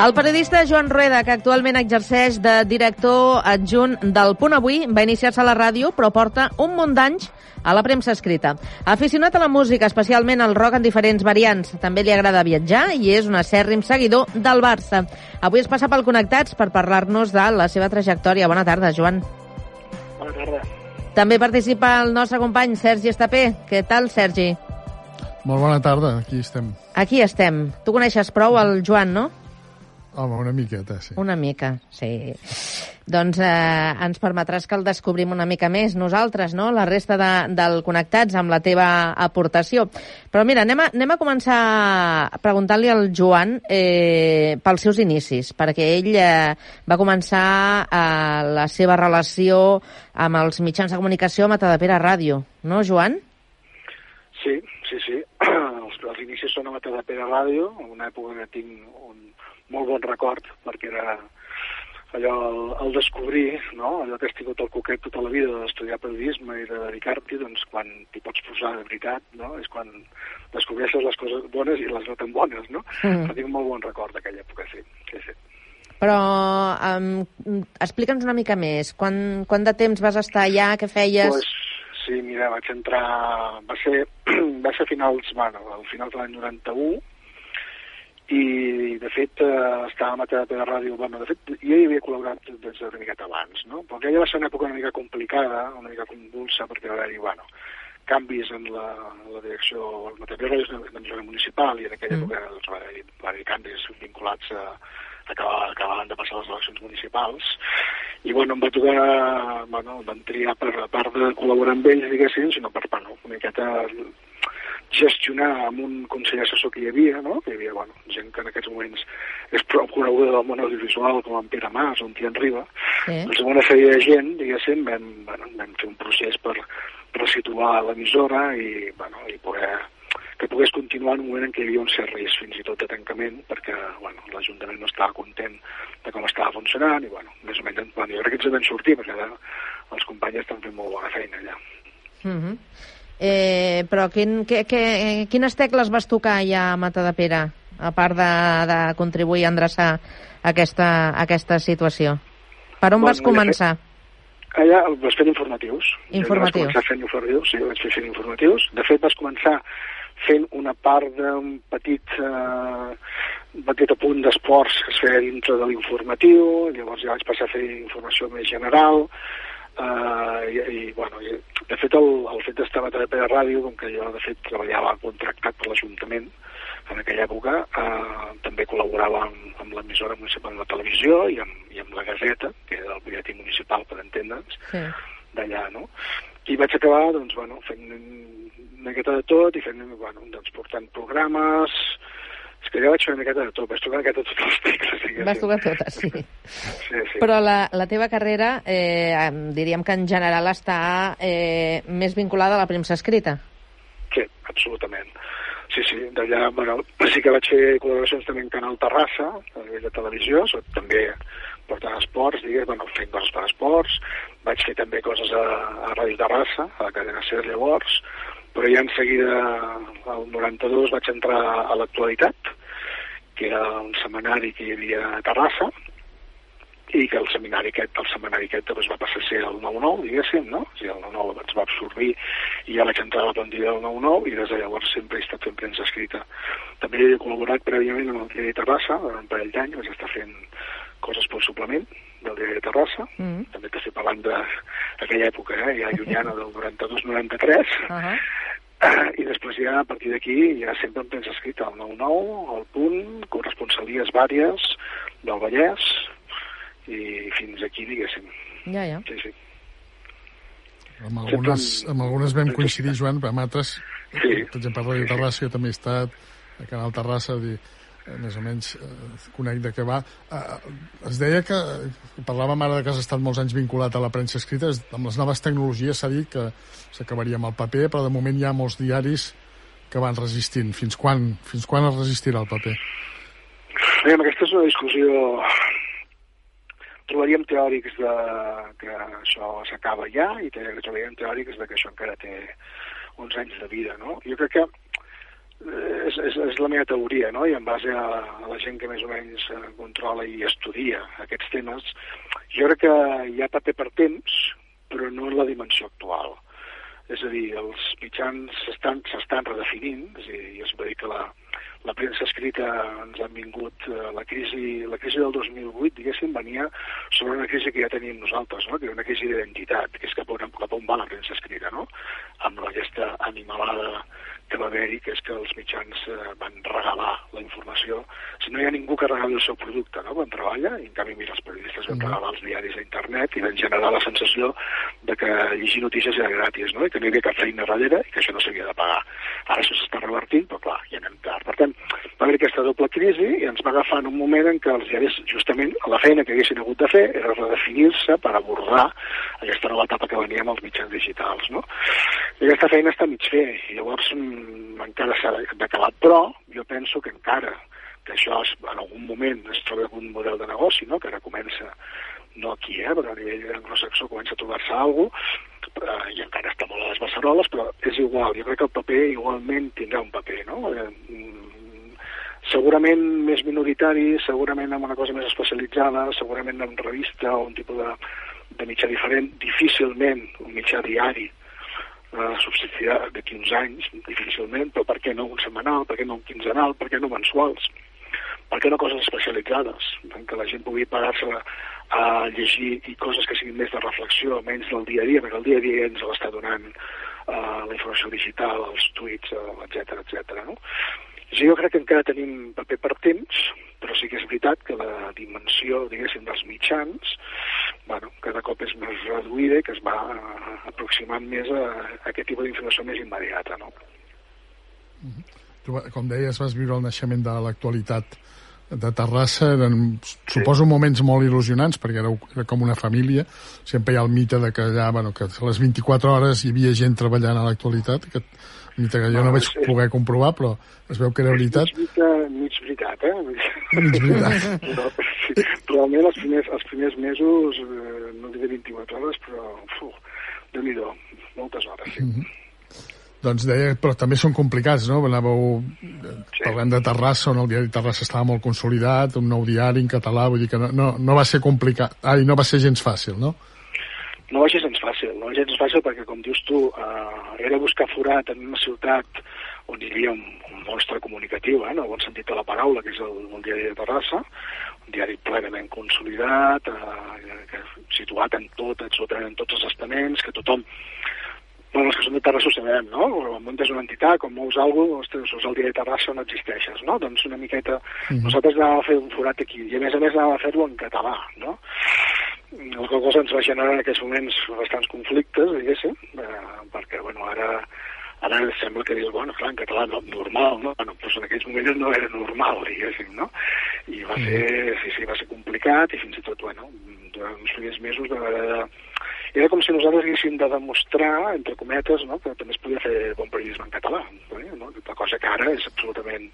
El periodista Joan Rueda, que actualment exerceix de director adjunt del Punt Avui, va iniciar-se a la ràdio, però porta un munt d'anys a la premsa escrita. Aficionat a la música, especialment al rock en diferents variants. També li agrada viatjar i és un acèrrim seguidor del Barça. Avui es passa pel Connectats per parlar-nos de la seva trajectòria. Bona tarda, Joan. Bona tarda. També participa el nostre company Sergi Estapé. Què tal, Sergi? Molt bona tarda, aquí estem. Aquí estem. Tu coneixes prou el Joan, no? Home, una miqueta, sí. Una mica, sí. Doncs eh, ens permetràs que el descobrim una mica més nosaltres, no?, la resta de, del Connectats amb la teva aportació. Però mira, anem a, anem a començar preguntant-li al Joan eh, pels seus inicis, perquè ell eh, va començar eh, la seva relació amb els mitjans de comunicació a Matadepera Ràdio, no, Joan? Sí, sí, sí. Els, els inicis són a Matadepera Ràdio, en una època que tinc un molt bon record, perquè era allò, el, el descobrir, no? allò que has tingut el coquet tota la vida d'estudiar periodisme i de dedicar-t'hi, doncs quan t'hi pots posar de veritat, no? és quan descobreixes les coses bones i les no tan bones, no? Mm. Però tinc un molt bon record d'aquella època, sí. sí, sí. Però um, explica'ns una mica més. Quan, quant de temps vas estar allà? Què feies? Pues, sí, mira, vaig entrar... Va ser, va ser a finals, bueno, al final de l'any 91, i de fet eh, estava a Matadepé de Ràdio, bueno, de fet jo hi havia col·laborat des d'una miqueta abans, no? Però aquella va ser una època una mica complicada, una mica convulsa, perquè va haver-hi, bueno, canvis en la, la direcció, el Matadepé Ràdio és una municipal i en aquella mm. època doncs, va haver-hi va haver canvis vinculats a, acabar, acabaven de passar les eleccions municipals i bueno, em va tocar, bueno, van triar per, a part de col·laborar amb ells, diguéssim, sinó per, bueno, una miqueta gestionar amb un consell assessor que hi havia, no? que hi havia bueno, gent que en aquests moments és prou coneguda del món audiovisual, com en Pere Mas o en Tian Riba, sí. doncs amb una sèrie de gent, diguéssim, vam, bueno, vam fer un procés per resituar l'emissora i, bueno, i poder que pogués continuar en un moment en què hi havia un cert risc, fins i tot de tancament, perquè bueno, l'Ajuntament no estava content de com estava funcionant, i bueno, més o menys, bueno, jo crec que ens en vam sortir, perquè ara els companys estan fent molt bona feina allà. Mm -hmm. Eh, però quin, que, que, quines tecles vas tocar ja a Matadepera, a part de, de contribuir a endreçar aquesta, aquesta situació? Per on bueno, vas començar? Fet, allà vas fent informatius. Informatius. Vas fent informatius, sí, vaig fer fent informatius. De fet, vas començar fent una part d'un petit, eh, petit apunt d'esports que es feia dintre de l'informatiu, llavors ja vaig passar a fer informació més general, Uh, i, i, bueno, i, de fet, el, el fet d'estar a TV Ràdio, com que jo, de fet, treballava contractat per l'Ajuntament en aquella època, uh, també col·laborava amb, amb l'emissora municipal de la televisió i amb, i amb la Gazeta, que era el butlletí municipal, per entendre'ns, sí. d'allà, no? I vaig acabar, doncs, bueno, fent una miqueta de tot i fent, bueno, doncs, portant programes, vaig fer una miqueta de tot, vaig tocar una miqueta totes les tecles. Diguéssim. Vas tocar totes, sí. sí, sí. Però la, la teva carrera, eh, diríem que en general està eh, més vinculada a la premsa escrita. Sí, absolutament. Sí, sí, d'allà, bueno, sí que vaig fer col·laboracions també en Canal Terrassa, a nivell de televisió, també portant esports, digues, bueno, fent coses per esports, vaig fer també coses a, a Ràdio Terrassa, a la cadena SER llavors, però ja en seguida, al 92, vaig entrar a l'actualitat, que era un seminari que hi havia a Terrassa, i que el seminari aquest, el seminari aquest doncs va passar a ser el 9-9, diguéssim, no? O sigui, el 9-9 ens va absorbir i ja vaig entrar a la plantilla del 9-9 i des de llavors sempre he estat fent premsa escrita. També he col·laborat prèviament amb el diari Terrassa, durant un parell d'anys vaig estar fent coses pel suplement del diari de Terrassa, mm -hmm. també t'estic parlant d'aquella època, eh, ja llunyana del 92-93, uh -huh. I després ja, a partir d'aquí, ja sempre em tens escrit el 9-9, el punt, corresponsalies vàries del Vallès, i fins aquí, diguéssim. Ja, ja. Sí, sí. Amb algunes, amb algunes vam coincidir, Joan, però amb altres, sí. per exemple, a Radio Terrassa, jo també he estat, a Canal Terrassa, dir, més o menys eh, conec de què va. Eh, es deia que, parlàvem ara que has estat molts anys vinculat a la premsa escrita, amb les noves tecnologies s'ha dit que s'acabaria amb el paper, però de moment hi ha molts diaris que van resistint. Fins quan, fins quan es resistirà el paper? Bé, aquesta és una discussió... Trobaríem teòrics de que això s'acaba ja i trobaríem teòrics de que això encara té uns anys de vida, no? Jo crec que és, és, és la meva teoria, no? I en base a, a la gent que més o menys eh, controla i estudia aquests temes, jo crec que hi ha paper per temps, però no en la dimensió actual. És a dir, els mitjans s'estan redefinint, és a dir, es va dir que la, la premsa escrita ens han vingut eh, la crisi, la crisi del 2008, diguéssim, venia sobre una crisi que ja teníem nosaltres, no? que era una crisi d'identitat, que és cap on, cap on va la premsa escrita, no? amb aquesta animalada que va haver-hi, que és que els mitjans eh, van regalar la informació. Si no hi ha ningú que regali el seu producte no? quan treballa, i en canvi, mira, els periodistes van mm-hmm. regalar els diaris a internet i van generar la sensació de que llegir notícies era gratis, no? i que no hi havia cap feina darrere i que això no s'havia de pagar. Ara això s'està revertint, però clar, ja anem tard. Per tant, va haver aquesta doble crisi i ens va agafar en un moment en què els diaris, justament, la feina que haguessin hagut de fer era redefinir-se per abordar aquesta nova etapa que venia amb els mitjans digitals. No? I aquesta feina està mig fer, i llavors mm, encara s'ha d'acabar, però jo penso que encara que això es, en algun moment es troba algun model de negoci, no? que ara comença, no aquí, eh, però a nivell anglosaxó comença a trobar-se alguna cosa, eh, i encara està molt a les beceroles, però és igual, jo crec que el paper igualment tindrà un paper, no? Eh, mm, segurament més minoritari, segurament amb una cosa més especialitzada, segurament en revista o un tipus de, de mitjà diferent, difícilment un mitjà diari eh, subsistirà d'aquí uns anys, difícilment, però per què no un setmanal, per què no un quinzenal, per què no mensuals? Per què no coses especialitzades? Què la gent pugui parar-se a llegir i coses que siguin més de reflexió, menys del dia a dia, perquè el dia a dia ens l'està donant eh, la informació digital, els tuits, etc eh, etc. no? Sí, jo crec que encara tenim paper per temps, però sí que és veritat que la dimensió, diguéssim, dels mitjans, bueno, cada cop és més reduïda i que es va aproximant més a, a aquest tipus d'informació més immediata, no? Mm -hmm. Com deies, vas viure el naixement de l'actualitat de Terrassa eren, sí. suposo, moments molt il·lusionants, perquè era, era com una família. Sempre hi ha el mite de que allà, bueno, que a les 24 hores hi havia gent treballant a l'actualitat, que mite que jo no, no vaig és, poder comprovar, però es veu que era veritat. Mig, mig veritat, eh? Mig veritat. sí, realment els primers, els primers mesos, eh, no diré 24 hores, però, uf, déu nhi moltes hores, sí. Mm -hmm. Doncs deia, però també són complicats, no? Anàveu sí. parlant de Terrassa, on el diari Terrassa estava molt consolidat, un nou diari en català, vull dir que no, no, no va ser complicat, ai, no va ser gens fàcil, no? No va ser gens fàcil, no va ser gens fàcil perquè, com dius tu, eh, era buscar forat en una ciutat on hi havia un, un monstre comunicatiu, eh, en el bon sentit de la paraula, que és el, el diari de Terrassa, un diari plenament consolidat, eh, situat en tot, absolutament en tots els estaments, que tothom Els que som de Terrassa ho sabem, no? Quan muntes una entitat, quan mous alguna cosa, ostres, és el dia de Terrassa on existeixes, no? Doncs una miqueta... Mm -hmm. Nosaltres anàvem a fer un forat aquí, i a més a més anàvem a fer-ho en català, no? El que cosa ens va generar en aquests moments bastants conflictes, diguéssim, eh, perquè, bueno, ara ara sembla que dius, bueno, clar, en català no, normal, no? Bueno, doncs en aquells moments no era normal, diguéssim, no? I va ser, sí, sí, va ser complicat i fins i tot, bueno, durant uns primers mesos de, de, era com si nosaltres haguéssim de demostrar, entre cometes, no? que també es podia fer bon periodisme en català. Eh? No? La cosa que ara és absolutament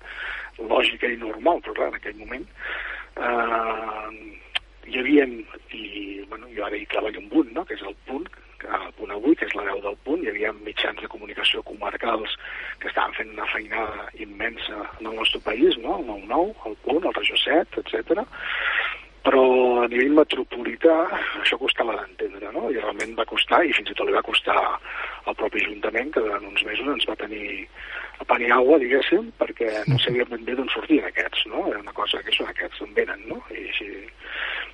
lògica i normal, però clar, en aquell moment eh, hi havia, i bueno, jo ara hi treballo amb un, no? que és el punt, el punt avui, que és la veu del punt, hi havia mitjans de comunicació comarcals que estaven fent una feinada immensa en el nostre país, no? el 9-9, el punt, el Regió 7, etc però a nivell metropolità això costava d'entendre, no? I realment va costar, i fins i tot li va costar al propi Ajuntament, que durant uns mesos ens va tenir a pan i aigua, diguéssim, perquè no sabíem ben bé d'on sortien aquests, no? Era una cosa que són aquests, d'on venen, no? I així...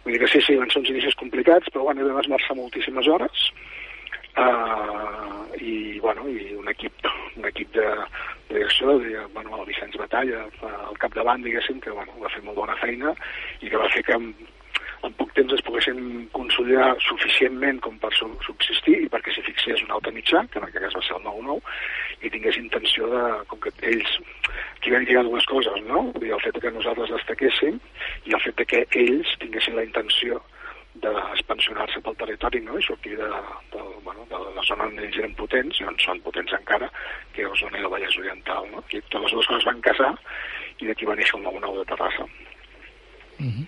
Vull dir que sí, sí, van ser uns inicis complicats, però bueno, vam esmerçar moltíssimes hores, uh, i, bueno, i un equip, un equip de, direcció, de, bueno, el Vicenç Batalla al capdavant, diguéssim, que bueno, va fer molt bona feina i que va fer que en, en poc temps es poguessin consolidar suficientment com per subsistir i perquè s'hi fixés un altre mitjà, que en aquest cas va ser el 9-9, i tingués intenció de, com que ells, aquí van lligar dues coses, no? Vull el fet que nosaltres destaquéssim i el fet de que ells tinguessin la intenció d'expansionar-se pel territori no? i sortir de, de, bueno, de la zona on ells eren potents, i on són potents encara, que és zona del Vallès Oriental. No? I totes les dues coses van casar i d'aquí va néixer el 9-9 de Terrassa. Mm -hmm.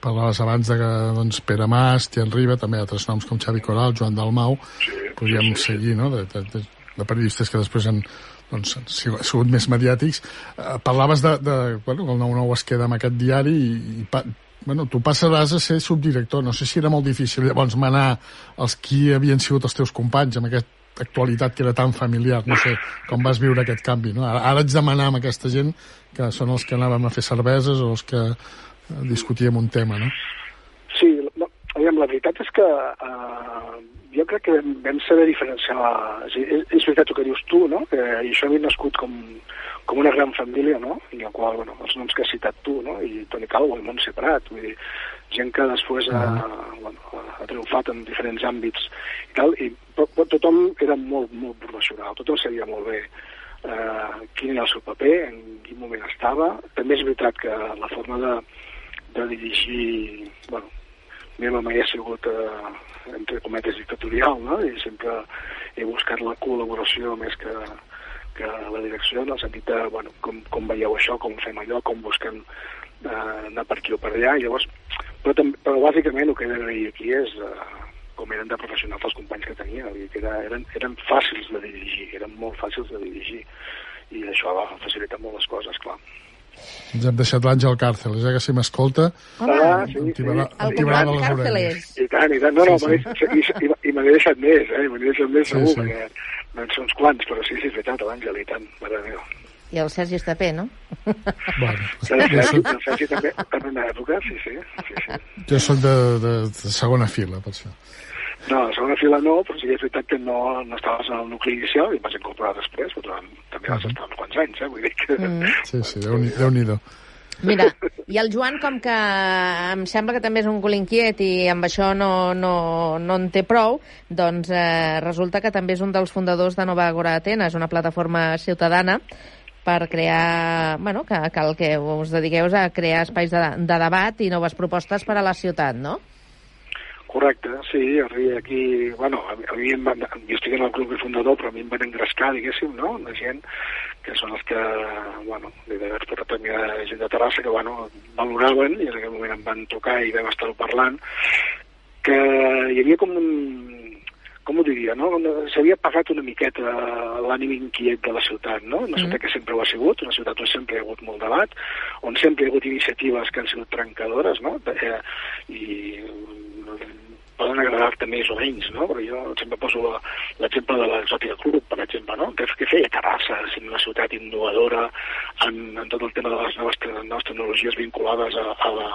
Parlaves abans de que doncs, Pere Mas, Tian Riba, també altres noms com Xavi Coral, Joan Dalmau, sí, podríem sí, sí, seguir, no?, de, de, de, de periodistes que després han doncs, han sigut més mediàtics. Eh, parlaves de, de bueno, el 9-9 es queda amb aquest diari i, i bueno, tu passaràs a ser subdirector. No sé si era molt difícil llavors manar els qui havien sigut els teus companys amb aquesta actualitat que era tan familiar. No sé com vas viure aquest canvi. No? Ara, ara haig de manar amb aquesta gent que són els que anàvem a fer cerveses o els que eh, discutíem un tema, no? Sí, no, aviam, la veritat és que eh, jo crec que vam, vam saber diferenciar... És, és, és veritat el que dius tu, no? Que això havia nascut com, com una gran família, no? I el qual, bueno, els noms que has citat tu, no? I Toni Calvo i Montse Prat, vull dir, gent que després ha, bueno, ha triomfat en diferents àmbits i tal, i però, tothom era molt, molt professional, tothom sabia molt bé eh, quin era el seu paper, en quin moment estava. També és veritat que la forma de, de dirigir, bueno, meva mai ha sigut, eh, entre cometes, dictatorial, no? I sempre he buscat la col·laboració més que, que la direcció, en el sentit de, bueno, com, com veieu això, com fem allò, com busquem eh, anar per aquí o per allà. Llavors, però, també, però bàsicament el que he d'agrair aquí és eh, com eren de professionals els companys que tenia, que era, eren, eren fàcils de dirigir, eren molt fàcils de dirigir, i això va facilitar molt les coses, clar. Ens hem deixat l'Àngel Càrceles, eh, que si m'escolta... Ah, sí, sí. El company Càrceles. I tant, i tant. No, no, sí, sí. i, i, i me n'he deixat més, eh? Me n'he deixat més, sí, segur, sí. perquè no en són uns quants, però sí, sí, és veritat, l'Àngel, i tant, mare meva. I el Sergi Estapé, no? Bueno, el, Sergi, el Sergi també, en una època, sí, sí. sí, sí. Jo soc de, de, de segona fila, per això. No, a segona fila no, però sí que és veritat que no, no estaves en el nucli inicial i vas incorporar després, però també vas estar uns quants anys, eh? Vull dir que... Mm. Sí, sí, Déu-n'hi-do. Mira, i el Joan, com que em sembla que també és un cul inquiet i amb això no, no, no en té prou, doncs eh, resulta que també és un dels fundadors de Nova Agora Atenes, una plataforma ciutadana per crear, bueno, que, que el que us dediqueu a crear espais de, de debat i noves propostes per a la ciutat, no? Correcte, sí, aquí, bueno, a, a mi em van, jo estic en el club de fundador, però a mi em van engrescar, diguéssim, no?, la gent que són els que, bueno, d'haver portat també gent de Terrassa que, bueno, valoraven, i en aquell moment em van tocar i vam estar parlant, que hi havia com un, com ho diria, no? S'havia pagat una miqueta l'ànim inquiet de la ciutat, no? Una ciutat mm. que sempre ho ha sigut, una ciutat on sempre hi ha hagut molt debat, on sempre hi ha hagut iniciatives que han sigut trencadores, no? Eh, I poden agradar-te més o menys, no? Però jo sempre poso l'exemple de l'Exòtica Club, per exemple, no? Que, que feia Terrassa, sent una ciutat innovadora en, en tot el tema de les noves, noves tecnologies vinculades a, a, la,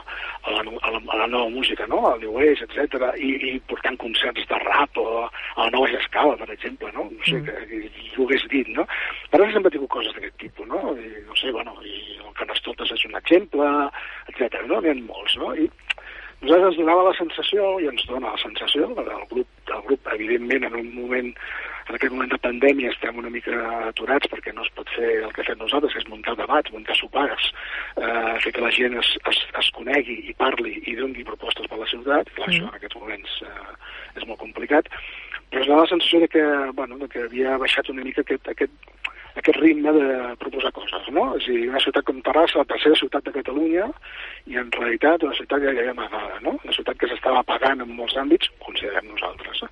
a, la, a, la, a la nova música, no? Al New Age, etc. I, i portant concerts de rap o a la nova escala, per exemple, no? No sé, mm. que, que, que ho hagués dit, no? Per ara sempre he tingut coses d'aquest tipus, no? I, no sé, bueno, i el Carnestoltes és un exemple, etc. no? N'hi ha molts, no? I nosaltres ens donava la sensació, i ens dona la sensació, el grup, el grup evidentment, en un moment, en aquest moment de pandèmia estem una mica aturats perquè no es pot fer el que fem nosaltres, que és muntar debats, muntar sopars, eh, fer que la gent es, es, es conegui i parli i doni propostes per la ciutat, clar, mm. això en aquests moments eh, és molt complicat, però es dona la sensació de que, bueno, de que havia baixat una mica aquest, aquest, aquest ritme de proposar coses, no? És a dir, una ciutat com Terrassa, la tercera ciutat de Catalunya, i en realitat una ciutat ja amagada, no? Una ciutat que s'estava pagant en molts àmbits, considerem nosaltres, no?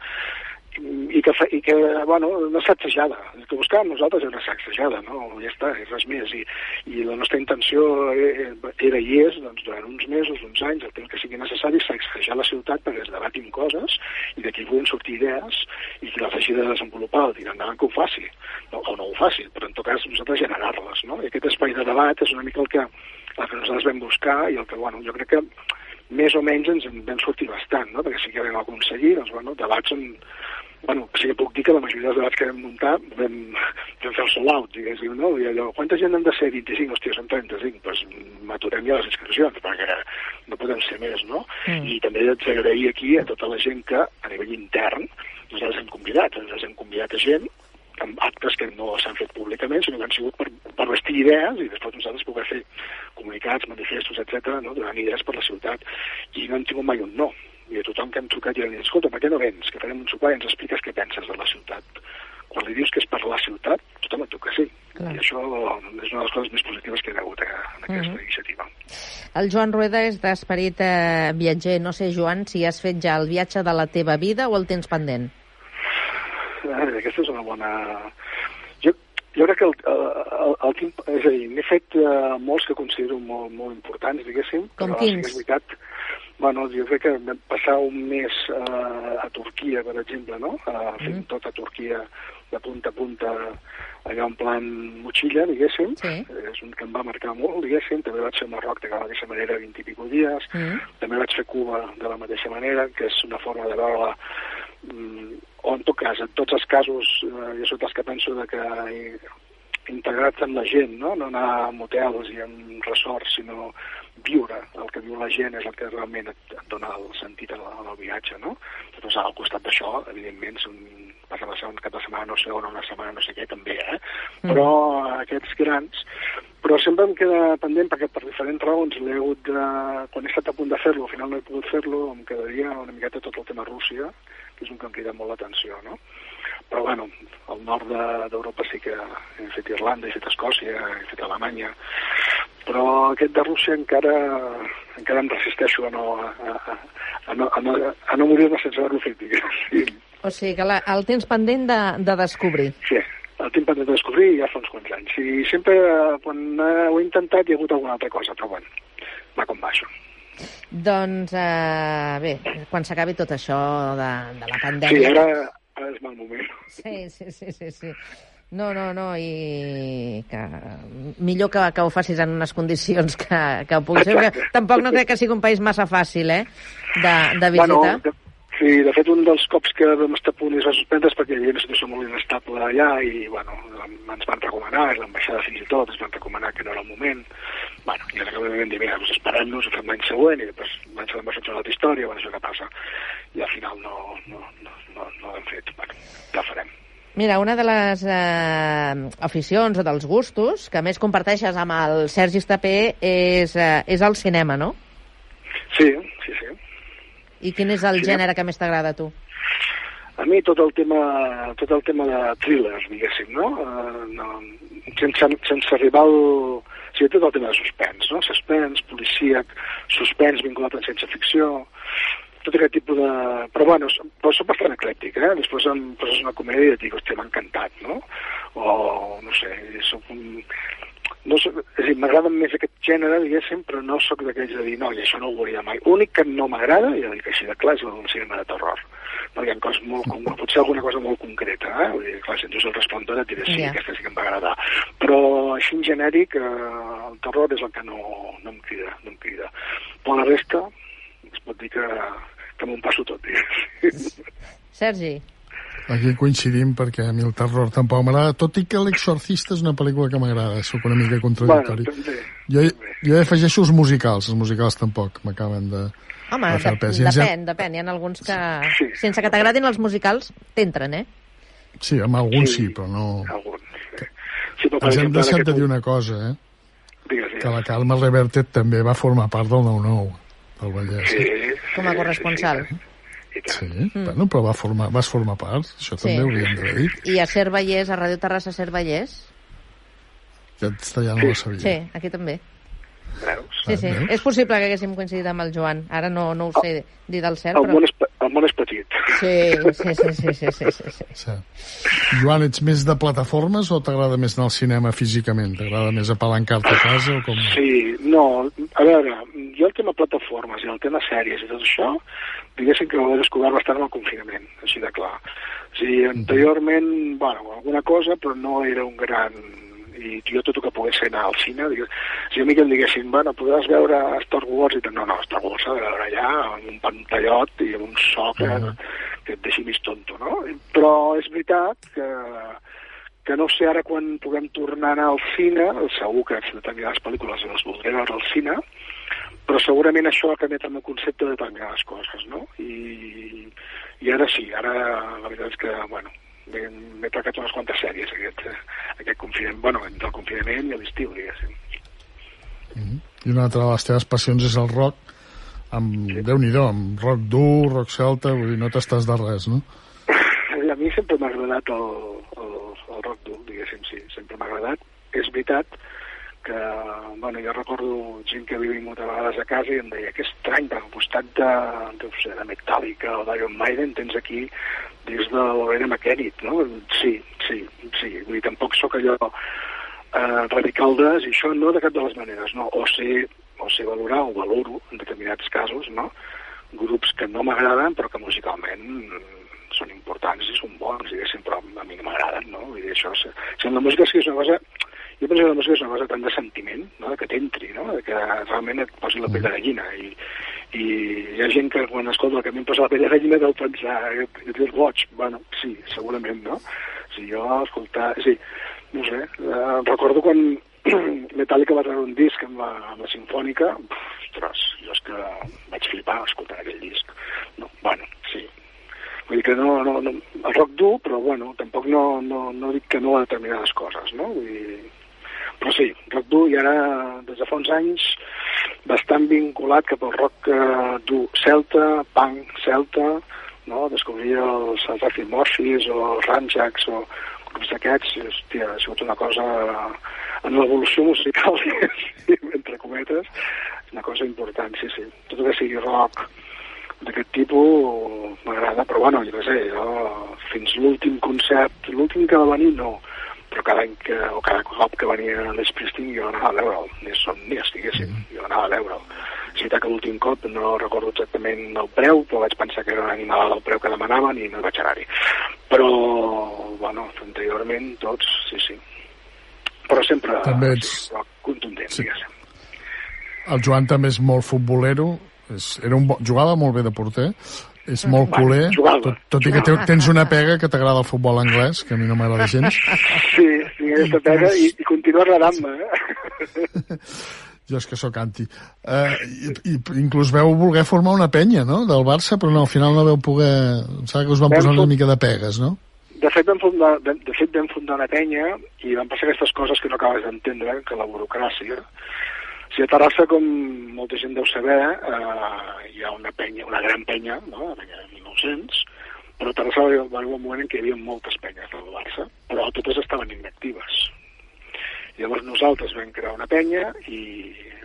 I que, i que bueno, no sacsejada. El que buscàvem nosaltres era una sacsejada, no? Ja està, és res més. I, i la nostra intenció eh, era i és, doncs, durant uns mesos, uns anys, el temps que sigui necessari, sacsejar la ciutat perquè es debatin coses i d'aquí puguin sortir idees i qui la faci de desenvolupar o tirar endavant que ho faci, no, o no ho faci, però en tot cas nosaltres generar-les, no? I aquest espai de debat és una mica el que, el que nosaltres vam buscar i el que, bueno, jo crec que més o menys ens en vam sortir bastant, no? perquè sí que vam aconseguir doncs, bueno, debats on, bueno, sí que puc dir que la majoria dels debats que vam muntar vam, vam fer el sold out, diguéssim, no? I allò, quanta gent han de ser? 25, hòstia, són 35, doncs m'aturem ja les inscripcions, perquè no podem ser més, no? Mm. I també haig d'agrair aquí a tota la gent que, a nivell intern, nosaltres hem convidat, ens hem convidat a gent amb actes que no s'han fet públicament, sinó que han sigut per, per vestir idees i després nosaltres poder fer comunicats, manifestos, etc, no? donant idees per la ciutat. I no hem tingut mai un no i a tothom que hem trucat i han dit, escolta, per què no vens? Que farem un sopar i ens expliques què penses de la ciutat. Quan li dius que és per la ciutat, tothom et truca sí. Clar. I això és una de les coses més positives que hi ha hagut eh, en aquesta mhm. -huh. iniciativa. El Joan Rueda és d'esperit eh, viatger. No sé, Joan, si has fet ja el viatge de la teva vida o el tens pendent? Eh, aquesta és una bona... Jo, jo crec que el, el, el, el és a dir, n'he fet uh, molts que considero molt, molt importants, diguéssim. Com però quins? Sí és veritat, bueno, jo crec que vam passar un mes uh, a Turquia, per exemple, no? Uh, fent mm. tot a Turquia de punta a punta, allà en plan motxilla, diguéssim. Sí. És un que em va marcar molt, diguéssim. També vaig fer Marroc de la mateixa manera 20 i pico dies. Mm. També vaig fer Cuba de la mateixa manera, que és una forma de veure mm, o en tot cas, en tots els casos, eh, jo soc dels que penso de que integrats amb la gent, no? no anar a motels i en resorts, sinó viure el que viu la gent és el que realment et, et dona el sentit al, al viatge, no? Després, al costat d'això, evidentment, un, vas a un cap de setmana, no sé on, una setmana, no sé què, també, eh? Mm. Però aquests grans... Però sempre em queda pendent, perquè per diferents raons l'he hagut de... Quan he estat a punt de fer-lo, al final no he pogut fer-lo, em quedaria una miqueta tot el tema Rússia, que és un que em crida molt l'atenció, no? Però bueno, al nord d'Europa de, sí que he fet Irlanda, he fet Escòcia, he fet Alemanya, però aquest de Rússia encara, encara em resisteixo a no, a, a, a no, a no, a no morir-me sense haver-lo fet, Sí. O sigui que la, el tens pendent de, de descobrir. Sí, el tinc pendent de descobrir ja fa uns quants anys. I sempre, quan ho he intentat, hi ha hagut alguna altra cosa, però bueno, va com va això. Doncs, eh, bé, quan s'acabi tot això de, de la pandèmia... Sí, ara, ara és mal moment. Sí, sí, sí, sí, sí. No, no, no, i que millor que, que ho facis en unes condicions que, que puguis fer, perquè tampoc no crec que sigui un país massa fàcil, eh, de, de visitar. Bueno, sí, de fet, un dels cops que vam estar a punt es va suspendre és perquè hi havia una situació molt inestable allà i, bueno, ens van recomanar, l'ambaixada fins i tot, es van recomanar que no era el moment. Bueno, i ara que vam dir, mira, doncs esperem-nos, ho fem l'any següent, i després l'any següent va ser una altra història, bueno, això que passa. I al final no, no, no, no, no l'hem fet. Bueno, ja farem. Mira, una de les eh, aficions o dels gustos que més comparteixes amb el Sergi Estapé és, eh, és el cinema, no? Sí, sí, sí. I quin és el sí, gènere que més t'agrada a tu? A mi tot el tema, tot el tema de thrillers, diguéssim, no? Uh, no sense, sense arribar al... O sigui, tot el tema de suspens, no? Suspens, policíac, suspens vinculat a ciència ficció, tot aquest tipus de... Però bueno, però soc bastant eclèctic, eh? Després em poses una comèdia i et dic, hòstia, m'ha encantat, no? O, no sé, soc un... No soc, és a dir, m'agrada més aquest gènere, diguéssim, però no sóc d'aquells de dir, no, i això no ho veuria mai. L'únic que no m'agrada, ja dic així de clar, és el cinema de terror. No, hi ha coses molt, com, potser alguna cosa molt concreta, eh? Vull dir, clar, si dius el resplendor et diré, sí, yeah. aquesta sí que em va agradar. Però així en genèric, eh, el terror és el que no, no em crida, no em crida. Però la resta, es pot dir que, que m'ho passo tot, digues. Sergi. Aquí coincidim perquè a mi el terror tampoc m'agrada, tot i que l'Exorcista és una pel·lícula que m'agrada, sóc una mica contradictori. Bueno, també, jo, jo afegeixo els musicals, els musicals tampoc m'acaben de, Home, de fer de, pes. depèn, depèn, hi ha alguns que, sí. sense que t'agradin els musicals, t'entren, eh? Sí, amb alguns sí, sí però no... Alguns, sí. sí però, Ens hem deixat de dir una cosa, eh? Digues, digues. Que la Calma Revertet també va formar part del 9-9 del Vallès. Sí, Com a corresponsal. Sí, sí. Tant. Sí, mm. bueno, però va formar, vas formar part, això Sí. també ho hauríem d'haver dit. I a Ser Vallès, a Ràdio Terrassa Ser Vallès? Aquesta ja no la sabia. Sí, aquí també. Veus? Sí, sí. Veus? És possible que haguéssim coincidit amb el Joan. Ara no, no ho sé dir del cert, El però... món és, el món és petit. Sí, sí, sí, sí, sí, sí, sí, sí. Sí. Joan, ets més de plataformes o t'agrada més anar al cinema físicament? T'agrada més apalancar-te a casa o com? Sí, no, a veure, jo el tema plataformes i el tema sèries i tot això, diguéssim que ho he descobert bastant amb el confinament, així de clar. O sigui, anteriorment, bueno, alguna cosa, però no era un gran i jo tot el que pogués anar al cine, digues, si a mi que em diguessin, bueno, podràs veure Star Wars i tal, no, no, Star Wars s'ha de veure allà amb un pantallot i amb un so que, Mhm. que et deixi més tonto, no? Però és veritat que, que no sé ara quan puguem tornar a anar al cine, segur que determinades pel·lícules les voldré veure al cine, però segurament això ha canviat el meu concepte de determinades coses, no? I, i ara sí, ara la veritat és que, bueno, m'he trecat unes quantes sèries aquest, aquest confinament, bueno, entre el confinament i l'estiu, diguéssim. Mhm. I una altra de les teves passions és el rock, amb, sí. déu-n'hi-do, amb rock dur, rock celta, vull dir, no t'estàs de res, no? A mi sempre m'ha agradat el, el, el rock dur, diguéssim, sí, sempre m'ha agradat. És veritat que, bueno, jo recordo gent que havia vingut a vegades a casa i em deia que estrany, perquè al costat de, de, sé, de Metallica o d'Iron Maiden tens aquí des de l'Orena McKennitt, no? Sí, sí, sí, vull dir, tampoc sóc allò eh, radical de, i això no de cap de les maneres, no? O sé, o sé valorar, o valoro, en determinats casos, no? Grups que no m'agraden, però que musicalment són importants i són bons, diguéssim, però a mi no m'agraden, no? Vull dir, això, si, si la música sí que és una cosa jo penso que la música és una cosa tant de sentiment, no? que t'entri, no? que realment et posi la pell de gallina. I, I hi ha gent que quan escolta que a mi em posa la pell de gallina deu pensar que ets boig. Bueno, sí, segurament, no? Si jo escoltar... Sí, no sé, eh, recordo quan Metallica va treure un disc amb la, amb la Sinfònica, ostres, jo és que vaig flipar escoltant aquell disc. No, bueno, sí, Vull dir que no, no, no, el rock dur, però bueno, tampoc no, no, no dic que no a determinades coses, no? Vull dir, però sí, rock dur i ara des de fa uns anys bastant vinculat cap al rock eh, dur celta, punk celta, no? descobrir els, els Morphis o els Ranjacs o grups d'aquests, hòstia, ha sigut una cosa en l'evolució musical, entre cometes, una cosa important, sí, sí. Tot el que sigui rock, d'aquest tipus m'agrada, però bueno, jo què sé, jo fins l'últim concert, l'últim que va venir no, però cada any que, o cada cop que venia l'Springsteen jo anava a veure'l, ni som ni estiguéssim, mm. jo anava a veure'l. És veritat que l'últim cop no recordo exactament el preu, però vaig pensar que era un animal el preu que demanaven i no vaig anar-hi. Però, bueno, anteriorment tots, sí, sí. Però sempre també ets... contundent, sí. diguéssim. El Joan també és molt futbolero, és, era un bo, jugava molt bé de porter, és molt culer, tot, tot i que te, tens una pega que t'agrada el futbol anglès, que a mi no m'agrada gens. Sí, tinc aquesta pega i, i continua agradant-me. Eh? jo és que sóc anti. Uh, i, i, inclús veu voler formar una penya, no?, del Barça, però no, al final no veu poder... Em sembla que us van posar una mica de pegues, no? De fet, vam fundar, de, de fet, vam fundar una penya i van passar aquestes coses que no acabes d'entendre, que la burocràcia si a Terrassa, com molta gent deu saber, eh, hi ha una penya, una gran penya, no? la de 1900, però a Terrassa va haver un moment en què hi havia moltes penyes del Barça, però totes estaven inactives. Llavors nosaltres vam crear una penya i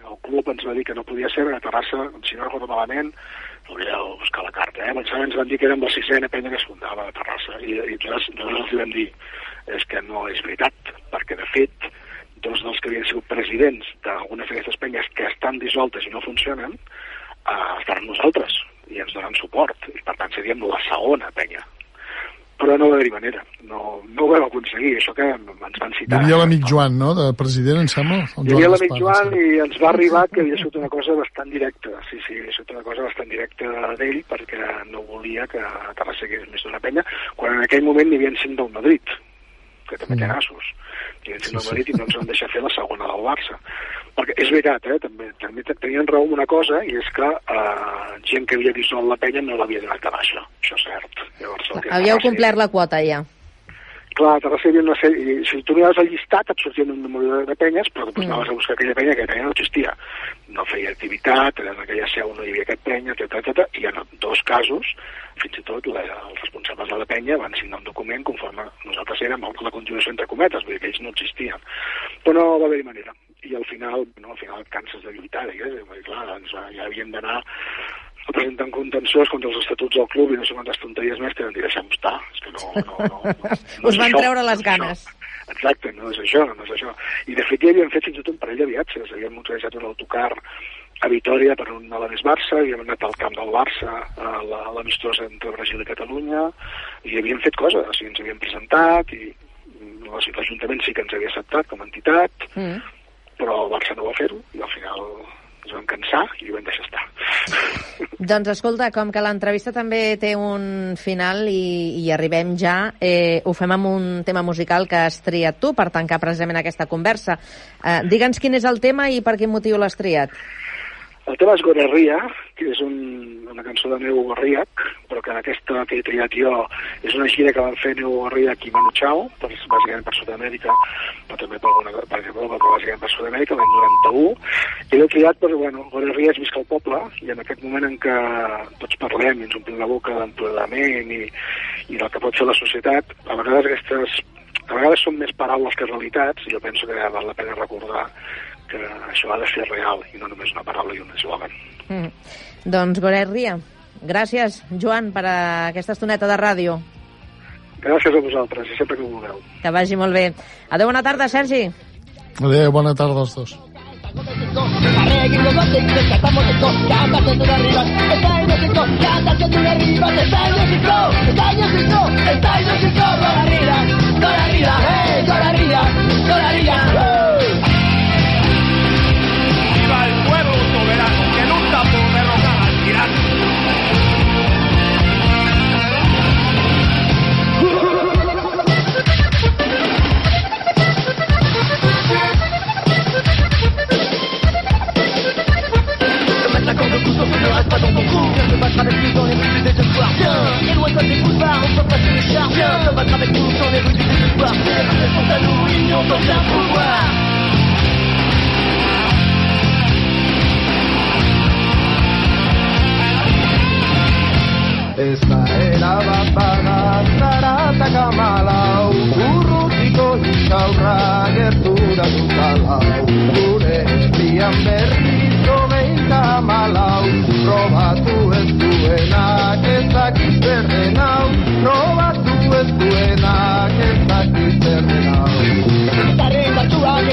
el club ens va dir que no podia ser, a Terrassa, si no recordo malament, hauria de buscar la carta, eh? Pensava, ens van dir que érem la sisena penya que es fundava a Terrassa, i, i nosaltres, nosaltres els vam dir és que no és veritat, perquè de fet dos dels que havien sigut presidents d'algunes d'aquestes penyes que estan dissoltes i no funcionen, eh, estaran nosaltres i ens donen suport. I per tant seríem la segona penya. Però no va haver-hi manera. No, no ho vam aconseguir, això que ens van citar. Hi havia l'amic Joan, no?, de president, em sembla? Hi havia l'amic Joan sí. i ens va arribar que havia sigut una cosa bastant directa. Sí, sí, havia sigut una cosa bastant directa d'ell perquè no volia que Terrassa hagués més d'una penya, quan en aquell moment n'hi havia cinc del Madrid, que també té nassos. Mm i ens sí, sí. i no ens van deixar fer la segona del Barça. Perquè és veritat, eh, també, també tenien raó una cosa, i és que eh, gent que havia dissolt la penya no l'havia donat a baixa. Això és cert. Llavors, Havíeu complert la quota ja. Clar, te hi una sèrie... Si tu miraves el llistat et sortien un número de penyes, però després mm. anaves a buscar aquella penya, aquella penya no existia. No feia activitat, en aquella seu no hi havia aquest penya, etc, etc, i en dos casos, fins i tot la, els responsables de la penya van signar un document conforme nosaltres érem la conjugació entre cometes, vull dir que ells no existien. Però no va haver-hi manera. I al final, no, al final canses de lluitar, diguéssim, clar, ens, ja havíem d'anar presentant contencions contra els estatuts del club i no sé quantes tonteries més van dir deixem estar. És que no, no, no, no, no Us van això, treure les ganes. Exacte, no és això, no és això. I de fet ja havíem fet fins i tot un parell de viatges. Havíem utilitzat un autocar a Vitoria per un Alavés Barça, i havíem anat al camp del Barça a l'amistosa entre Brasil i Catalunya, i havíem fet coses, o sigui, ens havíem presentat, i l'Ajuntament sí que ens havia acceptat com a entitat, mm. però el Barça no va fer-ho, i al final ens vam cansar i ho vam deixar estar. Doncs escolta, com que l'entrevista també té un final i, i arribem ja, eh, ho fem amb un tema musical que has triat tu per tancar precisament aquesta conversa. Eh, Digue'ns quin és el tema i per quin motiu l'has triat. El tema és Gorerria, que és un, una cançó de Neu Gorriac, però que aquesta que he triat jo és una gira que van fer Neu Gorriac i Manu Chao, per, bàsicament per Sud-amèrica, però també per, alguna, per Europa, però bàsicament per Sud-amèrica, l'any 91. I l'he triat perquè, bueno, Gorerria és visca al poble, i en aquest moment en què tots parlem i ens omplim la boca d'empoderament i, i del que pot fer la societat, a vegades aquestes a vegades són més paraules que realitats, i jo penso que val la pena recordar que això ha de ser real i no només una paraula i un eslògan. Mm. Doncs Goret Ria, gràcies, Joan, per a aquesta estoneta de ràdio. Gràcies a vosaltres i sempre que ho vulgueu. Que vagi molt bé. Adéu, bona tarda, Sergi. Adéu, bona tarda als dos. Viva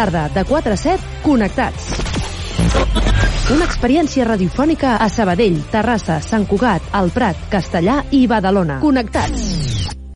tarda, de 4 a 7, connectats. Una experiència radiofònica a Sabadell, Terrassa, Sant Cugat, El Prat, Castellà i Badalona. Connectats.